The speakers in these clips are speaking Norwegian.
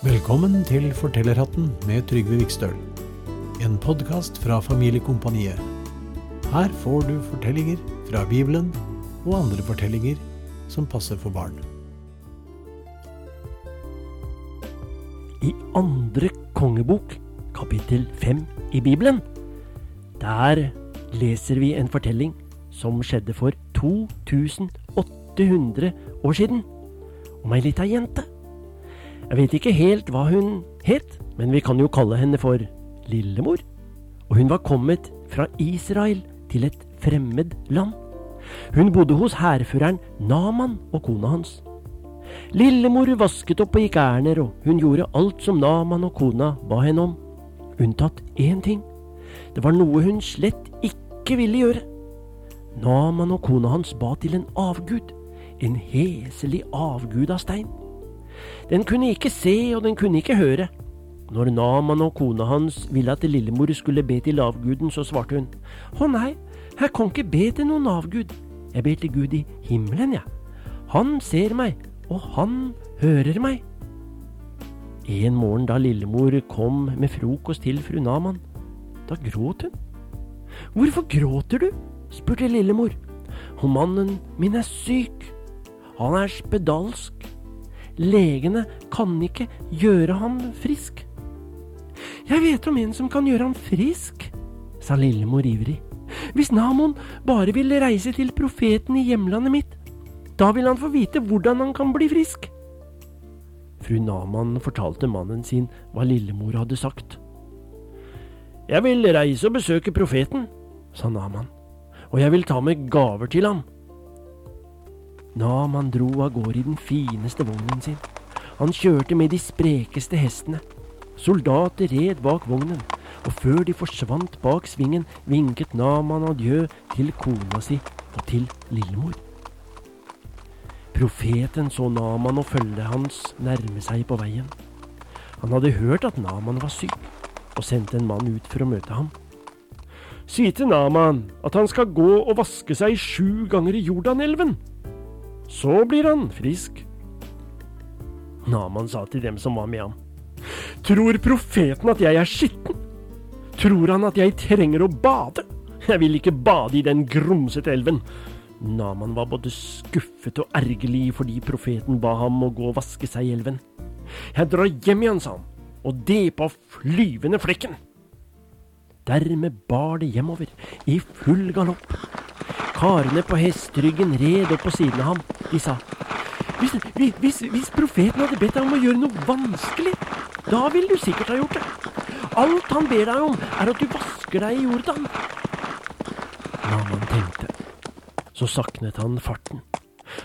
Velkommen til Fortellerhatten med Trygve Vikstøl. En podkast fra Familiekompaniet. Her får du fortellinger fra Bibelen og andre fortellinger som passer for barn. I andre kongebok, kapittel fem i Bibelen, der leser vi en fortelling som skjedde for 2800 år siden, om ei lita jente. Jeg vet ikke helt hva hun het, men vi kan jo kalle henne for Lillemor. Og hun var kommet fra Israel til et fremmed land. Hun bodde hos hærføreren Naman og kona hans. Lillemor vasket opp og gikk ærender, og hun gjorde alt som Naman og kona ba henne om, unntatt én ting. Det var noe hun slett ikke ville gjøre. Naman og kona hans ba til en avgud, en heslig avgud av stein. Den kunne ikke se, og den kunne ikke høre. Når Naman og kona hans ville at lillemor skulle be til avguden, så svarte hun, Å nei, jeg kan ikke be til noen avgud, jeg ber til Gud i himmelen, jeg. Han ser meg, og han hører meg. En morgen da lillemor kom med frokost til fru Naman, da gråt hun. Hvorfor gråter du? spurte lillemor. Og mannen min er syk. Han er spedalsk. Legene kan ikke gjøre ham frisk. Jeg vet om en som kan gjøre ham frisk, sa lillemor ivrig. Hvis Namon bare ville reise til profeten i hjemlandet mitt, da vil han få vite hvordan han kan bli frisk. Fru Naman fortalte mannen sin hva lillemor hadde sagt. Jeg vil reise og besøke profeten, sa Naman, og jeg vil ta med gaver til ham. Naman dro av gårde i den fineste vognen sin. Han kjørte med de sprekeste hestene. Soldater red bak vognen, og før de forsvant bak svingen, vinket Naman adjø til kona si og til lillemor. Profeten så Naman og følget hans nærme seg på veien. Han hadde hørt at Naman var syk, og sendte en mann ut for å møte ham. Si til Naman at han skal gå og vaske seg sju ganger i Jordanelven. Så blir han frisk. Naman sa til dem som var med ham. Tror profeten at jeg er skitten? Tror han at jeg trenger å bade? Jeg vil ikke bade i den grumsete elven. Naman var både skuffet og ergerlig fordi profeten ba ham å gå og vaske seg i elven. Jeg drar hjem igjen, sa han, og det på flyvende flekken. Dermed bar det hjemover, i full galopp. Karene på hesteryggen red opp på siden av ham. De sa, hvis, hvis, hvis profeten hadde bedt deg om å gjøre noe vanskelig, da ville du sikkert ha gjort det. Alt han ber deg om, er at du vasker deg i Jordan. Naman tenkte. Så saknet han farten.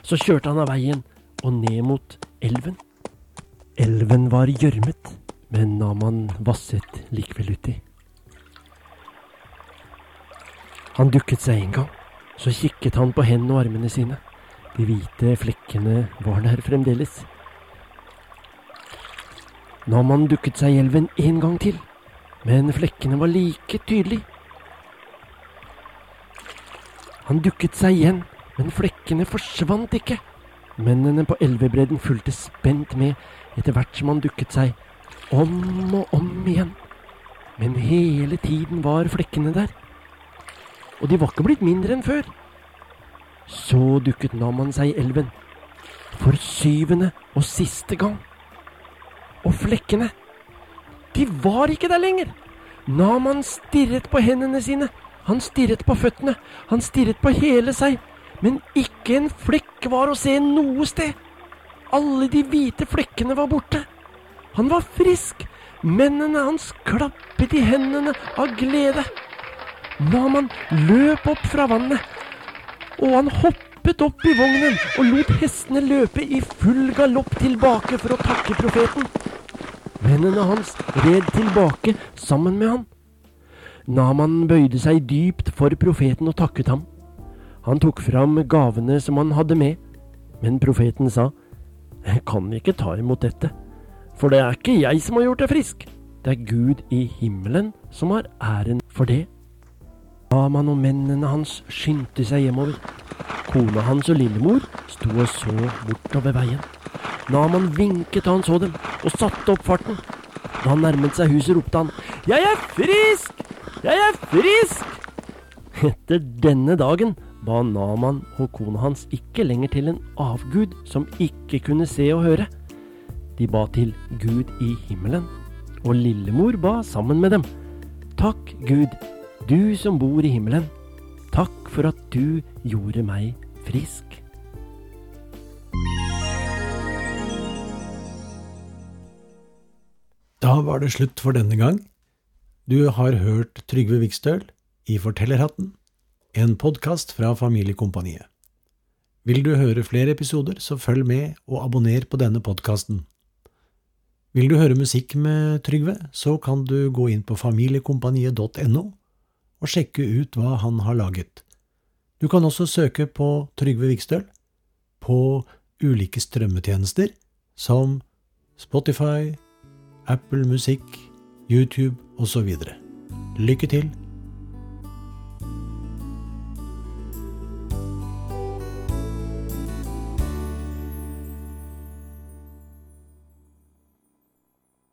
Så kjørte han av veien og ned mot elven. Elven var gjørmet, men Naman vasset likevel uti. Han dukket seg en gang. Så kikket han på hendene og armene sine. De hvite flekkene var der fremdeles. Naman dukket seg i elven en gang til, men flekkene var like tydelige. Han dukket seg igjen, men flekkene forsvant ikke. Mennene på elvebredden fulgte spent med etter hvert som han dukket seg, om og om igjen. Men hele tiden var flekkene der og de var ikke blitt mindre enn før. Så dukket Naman seg i elven, for syvende og siste gang. Og flekkene, de var ikke der lenger. Naman stirret på hendene sine, han stirret på føttene, han stirret på hele seg, men ikke en flekk var å se noe sted. Alle de hvite flekkene var borte. Han var frisk, mennene hans klappet i hendene av glede. Naman løp opp fra vannet, og han hoppet opp i vognen og lot hestene løpe i full galopp tilbake for å takke profeten. Vennene hans red tilbake sammen med han. Naman bøyde seg dypt for profeten og takket ham. Han tok fram gavene som han hadde med, men profeten sa, Jeg kan ikke ta imot dette, for det er ikke jeg som har gjort deg frisk, det er Gud i himmelen som har æren for det. Naman og mennene hans skyndte seg hjemover. Kona hans og lillemor sto og så bortover veien. Naman vinket da han så dem, og satte opp farten. Da han nærmet seg huset, ropte han Jeg er frisk! Jeg er frisk! Etter denne dagen ba Naman og kona hans ikke lenger til en avgud som ikke kunne se og høre. De ba til Gud i himmelen, og lillemor ba sammen med dem. Takk, Gud, du som bor i himmelen. Takk for at du gjorde meg frisk. Da var det slutt for denne gang. Du har hørt Trygve Vikstøl i Fortellerhatten, en podkast fra Familiekompaniet. Vil du høre flere episoder, så følg med og abonner på denne podkasten. Vil du høre musikk med Trygve, så kan du gå inn på familiekompaniet.no og sjekke ut hva han har laget. Du kan også søke på Trygve Vikstøl på ulike strømmetjenester som Spotify, Apple Musikk, YouTube osv. Lykke til